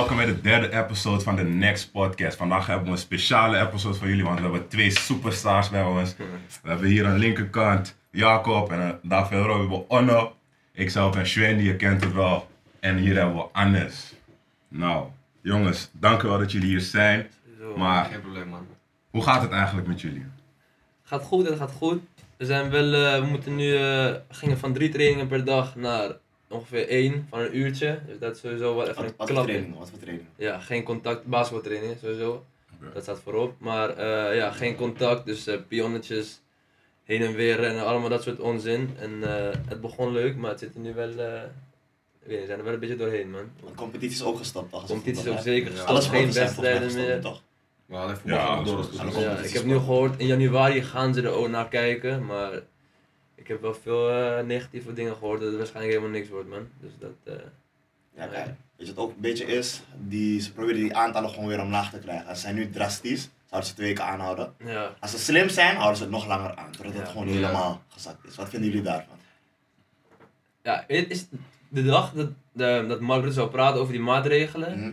welkom bij de derde episode van de Next Podcast. Vandaag hebben we een speciale episode voor jullie, want we hebben twee superstars bij ons. We hebben hier aan de linkerkant Jacob en aan daar verderop hebben we Onno. Ikzelf en Sven, je kent het wel. En hier hebben we Annes. Nou, jongens, dank u wel dat jullie hier zijn. Maar Geen probleem, man. hoe gaat het eigenlijk met jullie? Gaat goed, het gaat goed. We zijn wel, eh, we moeten nu, eh, gingen van drie trainingen per dag naar ongeveer één van een uurtje. Dus dat is sowieso wel even Wat, een wat voor klap. training? Wat voor training? Ja, geen contact, basketbaltraining sowieso. Dat staat voorop. Maar eh, ja, geen contact, dus eh pionnetjes, heen en weer rennen, allemaal dat soort onzin. En eh, het begon leuk, maar het zit er nu wel, eh, ik weet niet, we zijn er wel een beetje doorheen man. De competitie is ook? Als Competitie is ook zeker gestopt, Alles geen wedstrijden meer. toch? Voetbal Ja, door. Ja, ik heb nu gehoord, in januari gaan ze er ook naar kijken, maar ik heb wel veel eh, negatieve dingen gehoord dat het waarschijnlijk helemaal niks wordt man. Dus dat, eh, Ja, kijk. Weet je wat ook een beetje is? Die, ze proberen die aantallen gewoon weer omlaag te krijgen. Ze zijn nu drastisch. Zouden ze twee weken aanhouden. ja. Als ze slim zijn, houden ze het nog langer aan. Totdat het gewoon helemaal gezakt is. Wat vinden jullie daarvan? ja, het is de dag dat, de, dat Mark Rutte zou praten over die maatregelen, Hm?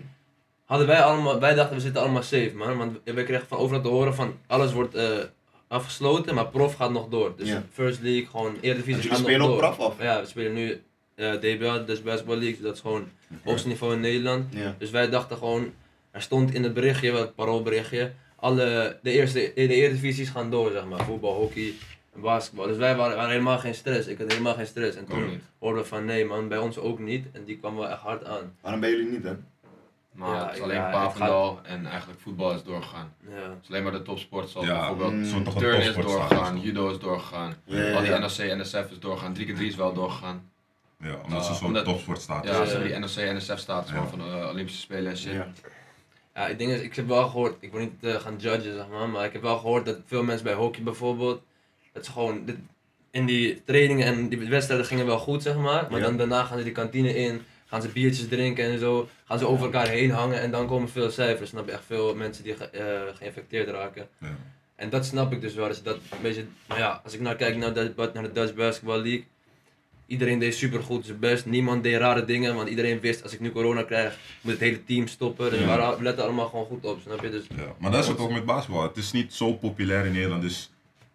hadden wij allemaal, wij dachten we zitten allemaal safe man, want we kregen van overal te horen van alles wordt eh, afgesloten, maar prof gaat nog door. Dus Ja. First League, gewoon Eredivisie jullie gaat nog spelen door. ook prof, of? Ja, we spelen nu eh DBL, dus Basketball League, dat is gewoon hoogste niveau in Nederland. Ja. Dus wij dachten gewoon, er stond in het berichtje, wel het paroolberichtje, alle, de eerste, de Eredivisies gaan door, zeg maar. Voetbal, hockey basketbal. Dus wij waren, waren helemaal geen stress. Ik had helemaal geen stress. En toen hoorden we van, nee man, bij ons ook niet. En die kwam wel echt hard aan. Waarom ben jullie niet, hè? Maar Ja, het is alleen ja, en eigenlijk voetbal is doorgegaan. Ja. Het is alleen maar de topsport zoals Ja, bijvoorbeeld mm, turn is doorgegaan, judo is doorgegaan, al die ja. NOC, NSF is doorgegaan, 3x3 is wel doorgegaan. Ja, omdat ze Uh, zo'n topsport staat. Ja, Ja. ze hebben die NOC, NSF status Ja. van de eh, Olympische Spelen en shit. Ja. Ja, ik denk is, ik heb wel gehoord, ik wil niet eh, gaan judgen zeg maar, maar ik heb wel gehoord dat veel mensen bij hockey bijvoorbeeld, dat ze gewoon, dit, in die trainingen en die wedstrijden gingen wel goed zeg maar, maar Ja. dan daarna gaan ze die kantine in, gaan ze biertjes drinken en zo, gaan ze over elkaar heen hangen en dan komen veel cijfers, snap je, echt veel mensen die ge- eh, geïnfecteerd raken. Ja. En dat snap ik dus wel, als je dat een beetje, maar ja, als ik nou kijk naar de, naar de Dutch Basketball League, iedereen deed supergoed zijn best, niemand deed rare dingen, want iedereen wist als ik nu corona krijg, moet het hele team stoppen, dus Ja. we letten allemaal gewoon goed op, snap je, dus Ja, maar dat is het ook met basketbal. Het is niet zo populair in Nederland, dus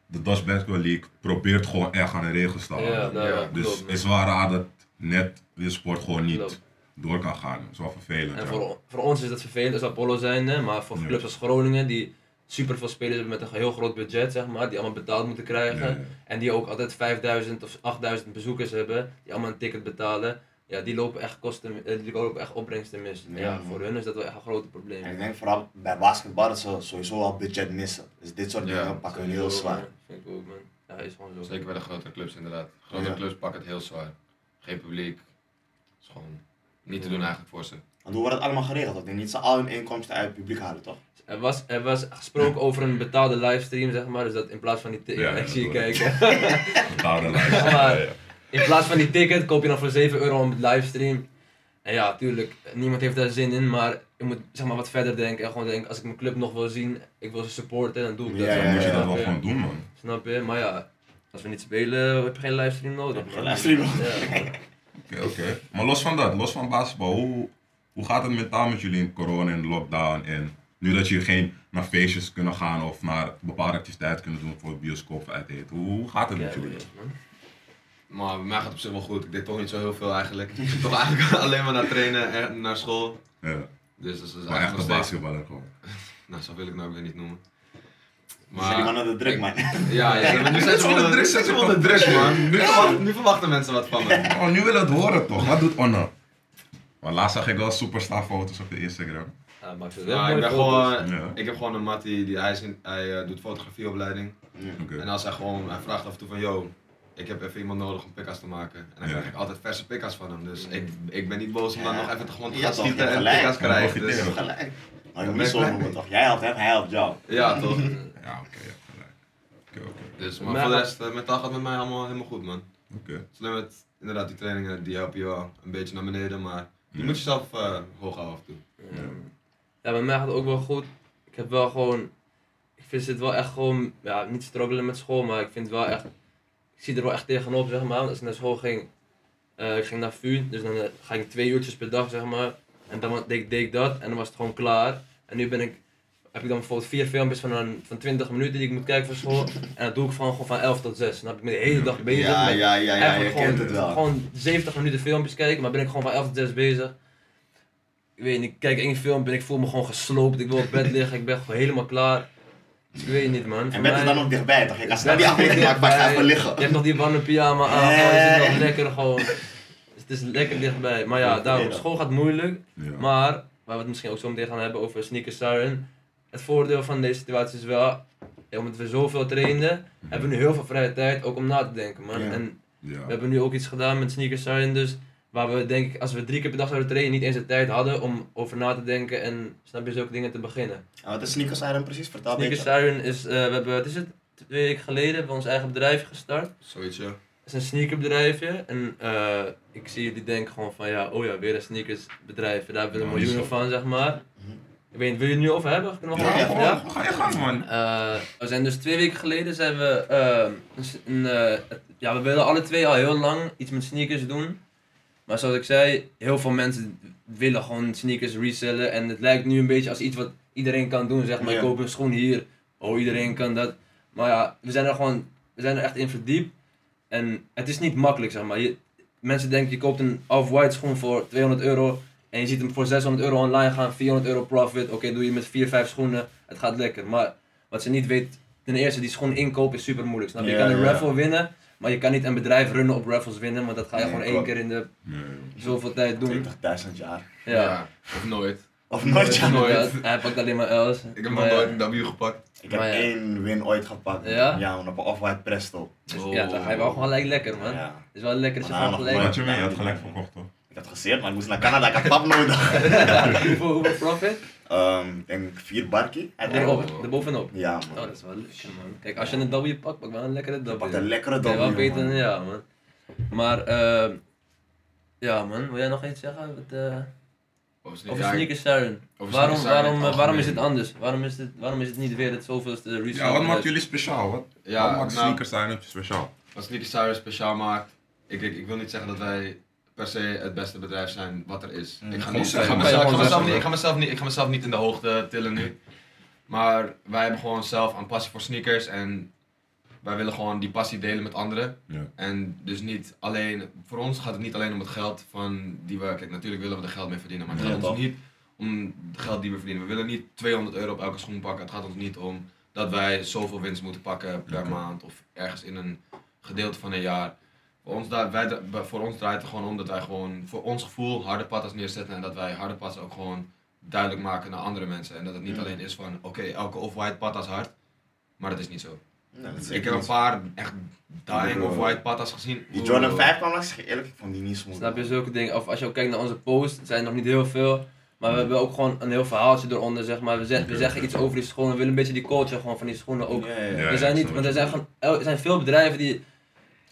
de Dutch Basketball League probeert gewoon echt aan de regels te houden. Ja, nou, ja, dus klopt, het is wel raar dat net de sport gewoon niet Klopt. door kan gaan. Dat is wel vervelend. En ja. voor, voor ons is dat vervelend als Apollo zijnde, maar voor Ja. clubs als Groningen, die super veel spelers hebben met een heel groot budget, zeg maar, die allemaal betaald moeten krijgen, Ja, ja. en die ook altijd 5000 of 8000 bezoekers hebben, die allemaal een ticket betalen, ja, die lopen echt kosten, eh, die lopen echt opbrengsten mis. Ja, Ja, voor hun is dat wel echt een groot probleem. En ik denk vooral bij basketbal dat ze sowieso al budget missen. Dus dit soort Ja. dingen pakken hun heel zwaar. man. Vind ik ook, man. Ja, is gewoon zo. Zeker bij de grotere clubs inderdaad. Grotere Ja. clubs pakken het heel zwaar. Geen publiek. Het is gewoon niet te doen eigenlijk voor ze. Want hoe wordt het allemaal geregeld? Ik denk niet ze al hun inkomsten uit het publiek halen, toch? Er was, er was gesproken over een betaalde livestream, zeg maar, dus dat in plaats van die ticket, Ja, ja, ik dat zie je kijken. Betaalde lijst. Maar- Ja, ja. In plaats van die ticket koop je dan voor 7 euro een livestream. En ja, tuurlijk, niemand heeft daar zin in, maar je moet zeg maar wat verder denken. En gewoon denken, als ik mijn club nog wil zien, ik wil ze supporten, dan doe ik dat. Ja, Dan ja, moet je ja, dat wel gewoon doen, man. Snap je? Maar ja, als we niet spelen, heb je geen livestream nodig. Heb je geen livestream nodig. Ja. Oké, oké. Maar los van dat, los van basketbal, hoe, hoe gaat het mentaal met jullie in corona en lockdown? En nu dat jullie geen naar feestjes kunnen gaan of naar bepaalde activiteiten kunnen doen voor bioscoop uit eten, hoe, hoe gaat het met jullie? man. Maar bij mij gaat het op zich wel goed. Ik deed toch niet zo heel veel eigenlijk. Ik toch eigenlijk alleen maar naar trainen en naar school. Ja, Dus dat is maar eigenlijk echt een basketballer gewoon. Nou, zo wil ik nou weer niet noemen. Zijn die mannen de druk, man. Ja, ja, maar nu zijn ze onder druk, zijn ze onder druk, man. Nu, verwacht- nu verwachten mensen wat van me. Oh, nu wil het horen toch? Wat doet Onno? Maar laatst zag ik wel superstar foto's op de Instagram. Ja, maakt het wel Ja, ik, ben gewoon, Ja. ik heb gewoon een mattie, die, hij, is in, hij eh, doet fotografieopleiding. Ja. En als hij gewoon, hij vraagt af en toe van, yo, ik heb even iemand nodig om pikkas te maken. En dan Ja. krijg ik altijd verse pikkas van hem. Dus ik, ik ben niet boos om dan nog even te gewoon te Ja, gaan toch, je schieten en Ja, krijgen. Dus, Gelijk. Maar je moet niet zo noemen, toch? Jij helpt hem, hij helpt jou. ja, toch? Ja, oké, ja, gelijk. Oké, oké. Dus, Maar maar voor de rest, eh, mentaal gaat het met mij allemaal helemaal goed, man. Oké. Is alleen met, inderdaad, die trainingen, die helpen je wel een beetje naar beneden, maar je Ja. moet jezelf eh, hoog houden af en toe. Ja. ja, bij mij gaat het ook wel goed. Ik heb wel gewoon, ik vind het wel echt gewoon, ja, niet struggelen met school, maar ik vind het wel echt, ik zie er wel echt tegenop, zeg maar. Als ik naar school ging, eh, ik ging naar VU, dus dan ga ik twee uurtjes per dag, zeg maar. En dan deed, deed ik dat en dan was het gewoon klaar. En nu ben ik, heb ik dan bijvoorbeeld vier filmpjes van, een, van 20 minuten die ik moet kijken voor school. En dat doe ik van, gewoon van 11 tot 6. Dan heb ik me de hele dag bezig Ja, met ja, ja, ja, je kent gewoon, het wel. gewoon 70 minuten filmpjes kijken, maar ben ik gewoon van 11 tot 6 bezig. Ik weet niet, ik kijk één film en ik voel me gewoon gesloopt. Ik wil op bed liggen, ik ben gewoon helemaal klaar. Dus ik weet niet man. Voor En is mij- dan ook dichtbij, toch? Je kan snel die is aflevering maken, maar ik ga even liggen. Je hebt nog die warme pyjama aan, gewoon, je zit nog Eh. lekker gewoon. Dus het is lekker dichtbij. Maar ja, daarom, school gaat moeilijk. Ja. Maar, waar we het misschien ook zo meteen gaan hebben over sneaker siren. Het voordeel van deze situatie is wel, omdat we zoveel trainden, hebben we nu heel veel vrije tijd ook om na te denken man. En we hebben nu ook iets gedaan met sneaker siren, dus waar we denk ik, als we drie keer per dag zouden trainen, niet eens de tijd hadden om over na te denken en snap je zulke dingen te beginnen. En wat is Sneakers Siren precies? Vertel een Sneaker beetje. siren is, eh, we hebben, het is het, twee weken geleden hebben we ons eigen bedrijf gestart. Zoiets, ja. Het is een sneakerbedrijfje en eh, ik zie jullie denken gewoon van ja, oh ja, weer een sneakersbedrijf. Daar hebben we miljoenen van, zeg maar. Ik weet niet, wil je het nu over hebben? Kunnen we Ja, gewoon- ja? ga je gang man. Eh, we zijn dus twee weken geleden zijn we, eh, een eh, ja, we willen alle twee al heel lang iets met sneakers doen. Maar zoals ik zei, heel veel mensen willen gewoon sneakers resellen. En het lijkt nu een beetje als iets wat iedereen kan doen. Zeg maar, Ja. ik koop een schoen hier. Oh, iedereen kan dat. Maar ja, we zijn er gewoon, we zijn er echt in verdiept. En het is niet makkelijk, zeg maar. Je, mensen denken, je koopt een off-white schoen voor 200 euro. En je ziet hem voor 600 euro online gaan, 400 euro profit. Oké, doe je met 4, 5 schoenen. Het gaat lekker. Maar wat ze niet weet, ten eerste, die schoen inkopen is super moeilijk. Snap je? Je kan een raffle winnen, maar je kan niet een bedrijf runnen op raffles winnen. Want dat ga je Nee, gewoon één keer in de Nee. zoveel tijd doen. 20.000 jaar. Ja. Of nooit. Of nooit, ja. Nooit. Hij pakt alleen maar L's. Ik heb nog nooit een W gepakt. Ik heb ja. één win ooit gepakt. Ja? Ja, man, op een Off-White Presto. Dus ja, dan ga je wel gewoon gelijk lekker, man. Ja. Het is wel lekker als je gewoon gelijk... Wat je mee, je had gelijk verkocht toch? Ik had gezeerd, maar ik moest naar Canada, ik had pap nodig. hoeveel, hoeveel profit? Ehm, ik denk vier barkie. Erop, erbovenop. Ja, Oh, man. dat is wel lekker, man. Kijk, als je een W pakt, pak wel een lekkere W. pak een lekkere Oké, wel beter man. ja, man. Maar, eh ja, man. Wil jij nog iets zeggen? Wat, eh Over sneakers. siren. over Waarom, siren waarom, waarom is het anders? Waarom is het, waarom is het niet weer het zoveelste resale? Ja, wat maakt jullie speciaal? Wat, Ja, wat maakt nou- sneakers zijn speciaal? Wat Sneakers Siren speciaal maakt, ik, ik, ik wil niet zeggen dat wij per se het beste bedrijf zijn wat er is. Ik, ga niet, ik, mezelf, ik, gewoon ga mezelf zeggen. niet, ik, ga mezelf niet, ik ga mezelf niet in de hoogte tillen nu. Maar wij hebben gewoon zelf een passie voor sneakers en wij willen gewoon die passie delen met anderen. Ja. En dus niet alleen, voor ons gaat het niet alleen om het geld van die we, kijk natuurlijk willen we er geld mee verdienen, maar het Ja, gaat ons niet om het geld die we verdienen. We willen niet 200 euro op elke schoen pakken, het gaat ons niet om dat wij zoveel winst moeten pakken per maand of ergens in een gedeelte van een jaar. Voor ons, draait, wij, voor ons draait het gewoon om dat wij gewoon voor ons gevoel harde patas neerzetten en dat wij harde patas ook gewoon duidelijk maken naar andere mensen. En dat het niet alleen is van oké, elke off-white patas hard, maar dat is niet zo. Nee, dat is Ik heb een paar echt dying Bro. off-white patas gezien. Die Jordan Oeh. 5 kwam langs, ik zeg je eerlijk, ik vond die niet smooth. Snap je zulke dingen? Of als je ook kijkt naar onze post, het zijn nog niet heel veel. Maar we hebben ook gewoon een heel verhaaltje eronder, zeg maar. We, zeg- we zeggen iets over die schoenen, we willen een beetje die culture gewoon van die schoenen ook. Ja, ja, ja. Ja, er zijn niet, want er zijn gewoon, er zijn veel bedrijven die...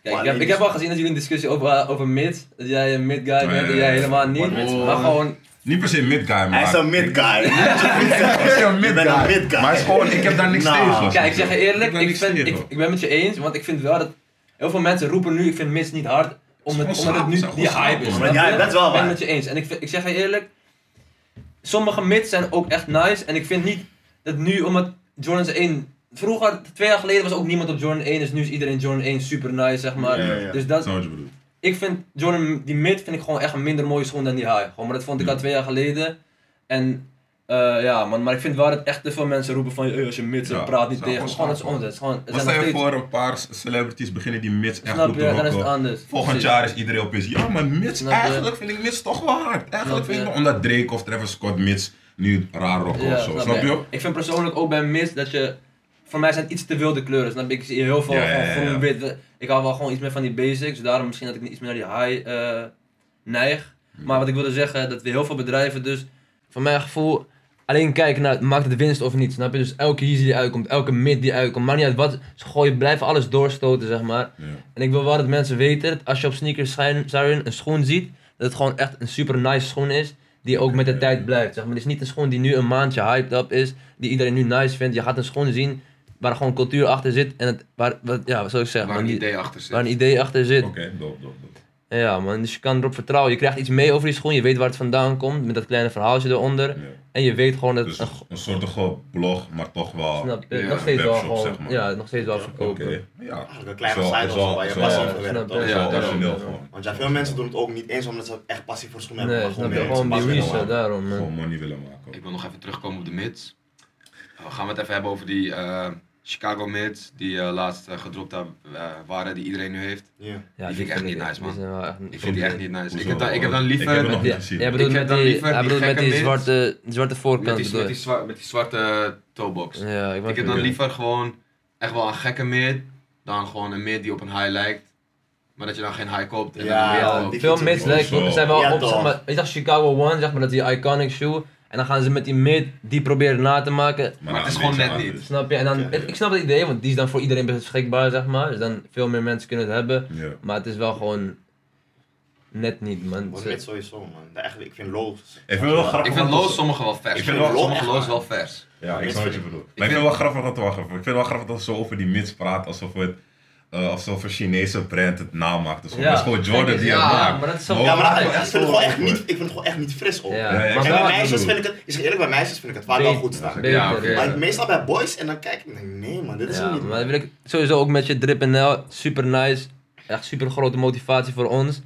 Kijk, ik heb, ik heb al gezien dat jullie een discussie over, over mid, dat jij een mid guy ja, bent en jij helemaal niet. Mid? Maar gewoon, Niet per se mid guy, maar... Hij is een mid guy. Hij is een mid Ik ben een guy. mid guy. Maar is gewoon, ik heb daar niks Nou. tegen. kijk, ik zeg je eerlijk, Ik vind, ik, tegen. ik ben het met je eens, want ik vind wel dat heel veel mensen roepen nu, ik vind mids niet hard, omdat, omdat het nu die hype is. Ja, dat is wel Ik ben waar. het met je eens. En ik, ik zeg je eerlijk, sommige mids zijn ook echt nice. En ik vind niet dat nu, omdat Jordan's 1... Vroeger, twee jaar geleden was ook niemand op Jordan 1, dus nu is iedereen Jordan 1 super nice, zeg maar. Ja, ja, ja. Dus dat, wat je bedoelt. ik vind Jordan, die mid vind ik gewoon echt een minder mooie schoen dan die high. Gewoon, maar dat vond ik al twee jaar geleden. En eh, ja, man, maar ik vind wel dat echt te veel mensen roepen van, hey, als je zegt, Ja, praat niet tegen. gewoon dat is onzin. Het is gewoon, Wat zijn stel nog je steeds, voor een paar celebrities beginnen die mits echt snap goed je, te is het rocken. anders. Volgend Precies. jaar is iedereen opeens, ja maar mits, Snap je? eigenlijk vind ik mits toch wel hard. Eigenlijk Snap vind ik je? omdat Drake of Travis Scott mits nu raar rocken Ja, of zo, snap je? Ik vind persoonlijk ook bij mist dat je. Voor mij zijn het iets te wilde kleuren. Je? Ik zie heel veel Ja, van groen, wit. Ik hou wel gewoon iets meer van die basics. Daarom misschien dat ik iets meer naar die high eh, neig. Maar wat ik wilde zeggen, dat we heel veel bedrijven dus. Van mijn gevoel. Alleen kijken naar, maakt het winst of niet, snap je? Dus elke Yeezy die uitkomt, elke mid die uitkomt, maakt niet uit wat, ze gooien, blijven alles doorstoten, zeg maar. Ja. En ik wil wel dat mensen weten, dat als je op sneakers Siren een schoen ziet, dat het gewoon echt een super nice schoen is, die ook met de tijd blijft, zeg maar. Het is niet een schoen die nu een maandje hyped up is, die iedereen nu nice vindt. Je gaat een schoen zien waar gewoon cultuur achter zit en het, waar, wat, ja, wat zou ik zeggen, Waar een idee achter zit. waar een idee achter zit. Oké, dope, dope, dope. Ja man, dus je kan erop vertrouwen. Je krijgt iets mee over die schoen, je weet waar het vandaan komt, met dat kleine verhaaltje eronder. Ja. En je weet gewoon dat Dus een een soort van blog, maar toch wel. snap je, Ja, nog steeds wel gewoon, zeg maar. ja, nog steeds wel Ja, verkopen. Oké, ja. Eigenlijk een kleine site of zo waar je passie voor werkt. is Ja, origineel gewoon. Want ja, veel mensen doen het ook niet eens omdat ze echt passie voor schoenen hebben. Nee, maar snap je, meer gewoon die daarom man. Gewoon money willen maken. Ik wil nog even terugkomen op de mids. We gaan het even hebben over die eh, Chicago mids die eh, laatst eh, gedropt hebben, eh, waren, die iedereen nu heeft. Ja. Ja, Die vind ik echt niet nice, man. Ik vind die echt niet nice. Ik heb, dan, ik heb dan Ik liever heb het met, nog Ja, niet gezien. jij bedoelt Ik heb met die, hij die bedoelt met gekke die mids. zwarte, zwarte voorkant. die, met, die zwa- met die zwarte toebox. Ja, ik, Ik heb dan liever gewoon echt wel een gekke mid dan gewoon een mid die op een high lijkt. Maar dat je dan geen high koopt. En Ja, dan Veel ik mids lijken, zijn wel op, toch. zeg maar, weet je, Chicago One, zeg maar, dat die iconic shoe. En dan gaan ze met die mid, die proberen na te maken. Maar het is gewoon net niet. Snap je? En dan, Ja, ja. ik snap het idee, want die is dan voor iedereen beschikbaar, zeg maar. Dus dan veel meer mensen kunnen het hebben. Ja. Maar het is wel gewoon net niet, man. Wordt net sowieso, man. Eigenlijk, ik vind lows. Ik vind wel grappig. Ik vind Loos sommige wel vers. Ik vind sommige Loos waar. wel vers. Ja, ik snap wat je bedoelt. Maar ik vind- het wel grappig dat wacht even. Ik vind het wel grappig dat ze zo over die mids praat alsof het eh, alsof een Chinese brand het namaakt. Dus Ja. dat is gewoon Jordan die Ja, het maakt. maar dat is zo- Maar Ja, maar dat- ik vind het gewoon echt niet, ik vind het gewoon echt niet fris ook. Ja, En bij meisjes vind ik het, ik zeg eerlijk, bij meisjes vind ik het vaak wel goed staan. Ja. Maar meestal bij boys en dan kijk ik, denk, nee man, dit is niet. maar ik sowieso ook met je drip en L. Super nice. Echt super grote motivatie voor ons.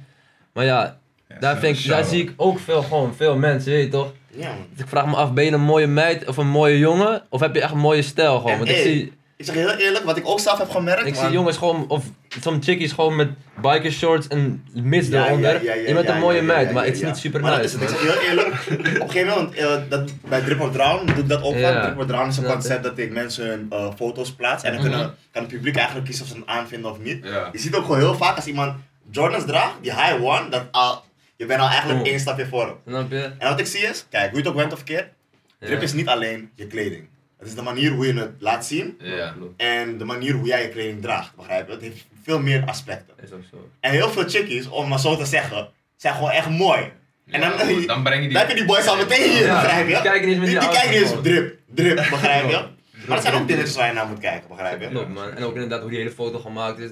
Maar ja, Ja, daar, vind ik, daar zie ik ook veel, gewoon veel mensen, weet je toch? Ja. Dus ik vraag me af, ben je een mooie meid of een mooie jongen? Of heb je echt een mooie stijl gewoon? En Want ik zie, Ik zeg heel eerlijk, wat ik ook zelf heb gemerkt. ik man. zie jongens gewoon, of sommige chickies gewoon met biker shorts en mits Ja, eronder. ja, ja, ja, je bent ja, een mooie ja, meid, ja, maar ja, het is niet super Maar dat is, ik zeg heel eerlijk, op een gegeven moment, eh, dat, bij Drip of Drown doe ik dat ook Ja. Drip of Drown is een concept dat ik mensen hun eh, foto's plaats en dan Mhm. kunnen, kan het publiek eigenlijk kiezen of ze het aanvinden of niet. Ja. Je ziet ook gewoon heel vaak als iemand Jordans draagt, die high one, dat al, je bent al eigenlijk Oh. één stapje voor hem. Snap je? En wat ik zie is, kijk, hoe je het ook bent of verkeerd, Drip Ja. is niet alleen je kleding. Het is de manier hoe je het laat zien Ja. en de manier hoe jij je kleding draagt, begrijp je? Het heeft veel meer aspecten. Is ook zo. En heel veel chickies, om maar zo te zeggen, zijn gewoon echt mooi. En dan, Ja, dan breng je die... dan heb je die boys al meteen hier, Ja, begrijp je? die kijken niet eens met die, die die kijken niet eens drip, drip, begrijp je? Maar dat zijn ook dingetjes waar je naar moet kijken, begrijp je? Klopt man. En ook inderdaad hoe die hele foto gemaakt is.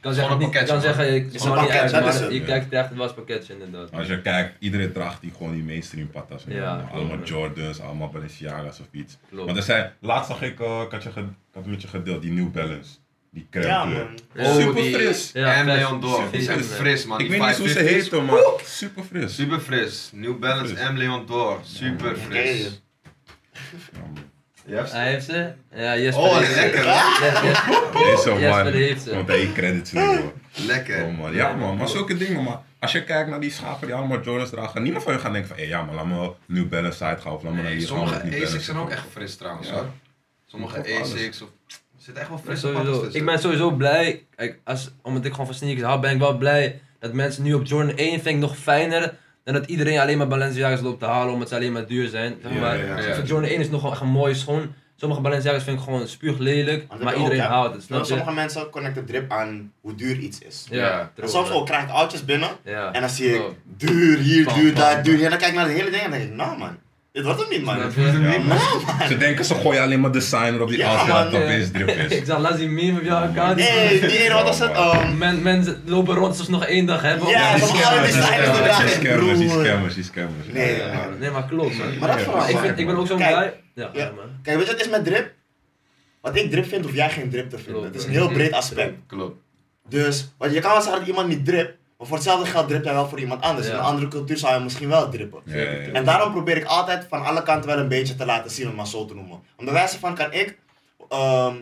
Ik kan Gewoon zeggen, een niet, ik kan pakketje, zeggen, ik is niet uit, maar het. je kijkt echt het waspakketje inderdaad. Als je kijkt, iedereen draagt die gewoon die mainstream patas. Ja, allemaal man. Jordans, allemaal Balenciaga's of iets. Klopt. Want er zijn, laatst zag ik, eh, ik had, je ik had met je gedeeld, die New Balance. Die crème Ja. Ja. Super die- fris. Ja, en. Leon Dor. Die zijn Super fris man. Ik Die weet niet hoe ze 550's. heten, maar super fris. Super fris. New Balance. M Leon Dor. Super fris. Ja, man. Yes. Hij heeft ze? Ja, Jesper Oh, heeft ze. lekker. Yes, yes. Deze Jesper man, heeft ze. want hij credits hoor. Lekker. Oh man, ja man, maar zulke dingen man. Als je kijkt naar die schapen die allemaal Jordans dragen, niemand van je gaat denken van, hé ja maar laat me New Balance site gaan of laat me naar hier sommige Asics zijn ook echt fris trouwens Ja. hoor. Sommige. Asics of... Er zitten echt wel Maar frisse sowieso, patas tussen. ik ben sowieso blij, als, omdat ik gewoon van sneakers hou, ben ik wel blij dat mensen nu op Jordan 1 vind ik nog fijner dan dat iedereen alleen maar Balenciaga's loopt te halen omdat ze alleen maar duur zijn. Zeg maar, ja, vind Jordan 1 is nog wel echt een mooie schoen. Sommige Balenciaga's vind ik gewoon spuug lelijk, Maar iedereen houdt het, snap? Sommige mensen connecten drip aan hoe duur iets is. Ja. En soms ook krijg ik oudjes binnen en dan zie ik duur hier, duur daar, duur hier. En dan kijk ik naar de hele ding en dan denk ik, nou man, dit wordt hem niet man. Ze denken ze gooien alleen maar designer op die Ja, dat opeens drip is. ik zag laatst die meme op jouw account. Nee, die wat was het? Um, Men, mensen lopen rond alsof ze nog één dag hebben. Ja, die van alle scammers, die designers scammers, die scammers, die scammers. Nee, man. Nee, maar klopt man. Maar dat vooral. ik, vind, ik ben ook zo Kijk. blij. Ja, man. Kijk, weet je wat het is met drip? Wat ik drip vind, hoef jij geen drip te vinden. Klopt, Het is een heel breed aspect. Klopt. Dus, want je kan wel zeggen dat iemand niet drip, maar voor hetzelfde geld dript hij wel voor iemand anders. Ja. In een andere cultuur zou hij misschien wel drippen. Ja, ja, ja. En daarom probeer ik altijd van alle kanten wel een beetje te laten zien, om het maar zo te noemen. Om bij wijze van kan ik, ehm,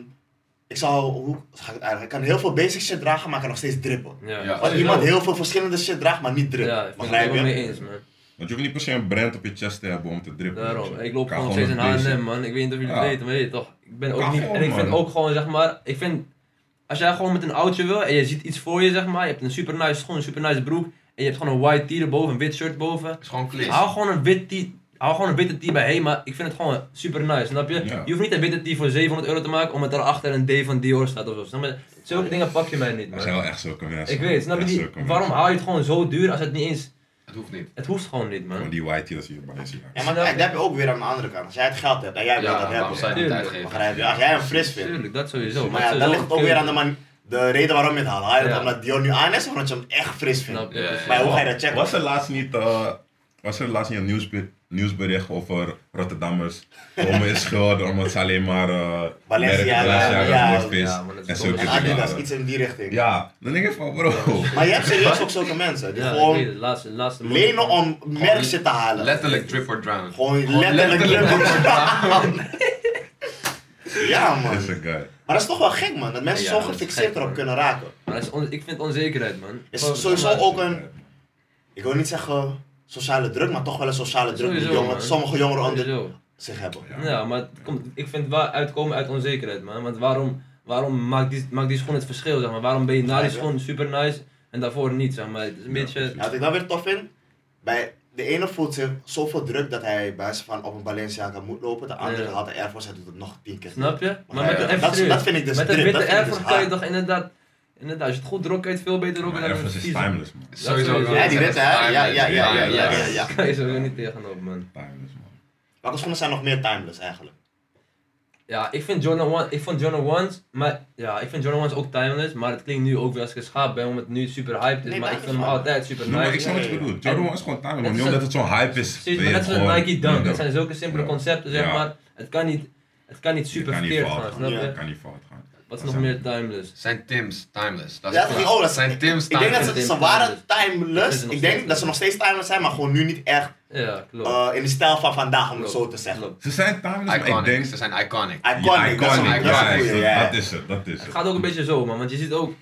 ik zou, hoe ga ik het eigenlijk? Ik kan heel veel basic shit dragen, maar ik kan nog steeds drippen. Ja, Ja. Als sowieso. iemand heel veel verschillende shit draagt, maar niet dript. Ja, ik ben het mee eens man. Want je hoeft niet per se een brand op je chest te hebben om te drippen. Daarom, ik loop gewoon steeds in. H&M man. Ik weet niet of jullie Ja. weten, maar je weet toch. Ik ben ook niet, gewoon, en ik vind ook gewoon zeg maar, ik vind, als jij gewoon met een oudje wil en je ziet iets voor je zeg maar, je hebt een super nice schoen, een super nice broek en je hebt gewoon een white tee erboven, een wit shirt boven. Het is gewoon. Hou gewoon een wit tee, hou gewoon een witte tee bij maar ik vind het gewoon super nice, snap je? Ja. Je hoeft niet een witte tee voor 700 euro te maken omdat erachter een D van Dior staat of zo, snap je? Zulke dingen pak je mij niet Dat man. zijn wel echt zulke mensen. Ik weet, snap je die, waarom haal je het gewoon zo duur als het niet eens, Het hoeft niet. het hoeft gewoon niet Gewoon man. die white teals hier bij je. Ja, maar kijk, dat heb je ook weer aan de andere kant. Als jij het geld hebt en jij wil Ja, dat hebben, zou je het? Als jij hem fris vindt. Tuurlijk, dat sowieso. Maar ja, sowieso ligt ook weer aan de man. De reden waarom je het haalt, haal je het Ja. omdat Dior nu aan is of omdat je hem echt fris vindt? Ja, ja. Maar hoe ga je dat checken? Was er laatst niet, eh, was er laatst niet een nieuwsbericht, nieuwsbericht over Rotterdammers? Om is schulden omdat ze alleen maar uh, Balenciaga, Balenciaga ja. Ja, en zulke En dingen. Adidas, iets in die richting. Ja, dan denk ik van bro. Maar je hebt serieus ook zulke mensen die Ja, gewoon lenen om merk shit te halen. Letterlijk drip or drown. Gewoon letterlijk. letterlijk ja Dat man. is een guy. Maar dat is toch wel gek man, dat mensen Ja, zo gefixeerd erop man. kunnen raken. Maar dat is on- ik vind onzekerheid, man. Is sowieso ook een, ik wil niet zeggen sociale druk, maar toch wel een sociale druk die Sowieso, jongen, man. sommige jongeren onder zich hebben. Ja, maar het komt, ik vind het wel uitkomen uit onzekerheid, man. Want waarom, waarom maakt, die, maakt die schoen het verschil, zeg maar? Waarom ben je na die schoen super nice en daarvoor niet, zeg maar? Het is een Ja, beetje... Ja, wat ik dan weer tof vind, bij de ene voelt zich zoveel druk dat hij bij van op een Balenciaga moet lopen, de andere Ja. haalt de Air Force, hij doet het nog tien keer. Snap je? Maar met ja. dat, dat vind ik dus met de witte Air dus Force kan je toch inderdaad... Inderdaad, als je het goed het veel beter Maar dan een Airforce is timeless man. Sowieso. Ja, Ja, die witte hè? Ja, ja, ja, ja, ja, ja, kan je sowieso niet tegenop, man. Timeless man. Welke schoenen zijn nog meer timeless eigenlijk? Ja, ik vind Jordan One, ik vond Jordan Ones, maar ja, ik vind Jordan Ones ook timeless, maar het klinkt nu ook weer als ik geschapen ben, omdat het nu super hyped is, Nee, maar ik vind hem altijd super Nee, maar ik nice. snap wat je bedoelt. Jordan One is gewoon timeless Niet is omdat het zo'n hype is. Precies, maar net zoals Nike Dunk, dat zijn zulke simpele Ja. concepten, zeg Ja. maar. Het kan niet, het kan niet super verkeerd gaan, snap Ja. je? Kan niet fout. Wat is nog meer timeless? Zijn Tim's timeless. Dat Ja, is dat oh, dat zijn Tim's Ik denk dat timeless. ze, waren timeless. timeless. Ik denk dat ze nog steeds timeless zijn, maar gewoon nu niet echt Ja, klopt. eh, in de stijl van vandaag, om het zo te zeggen. klopt. Ze zijn timeless, maar ik denk... Iconic. Ze zijn iconic. Ja, Iconic, dat is een iconic, dat is ja, goeie, dat- ja. dat is het, dat is Het het. gaat ook een beetje zo, man, want je ziet ook,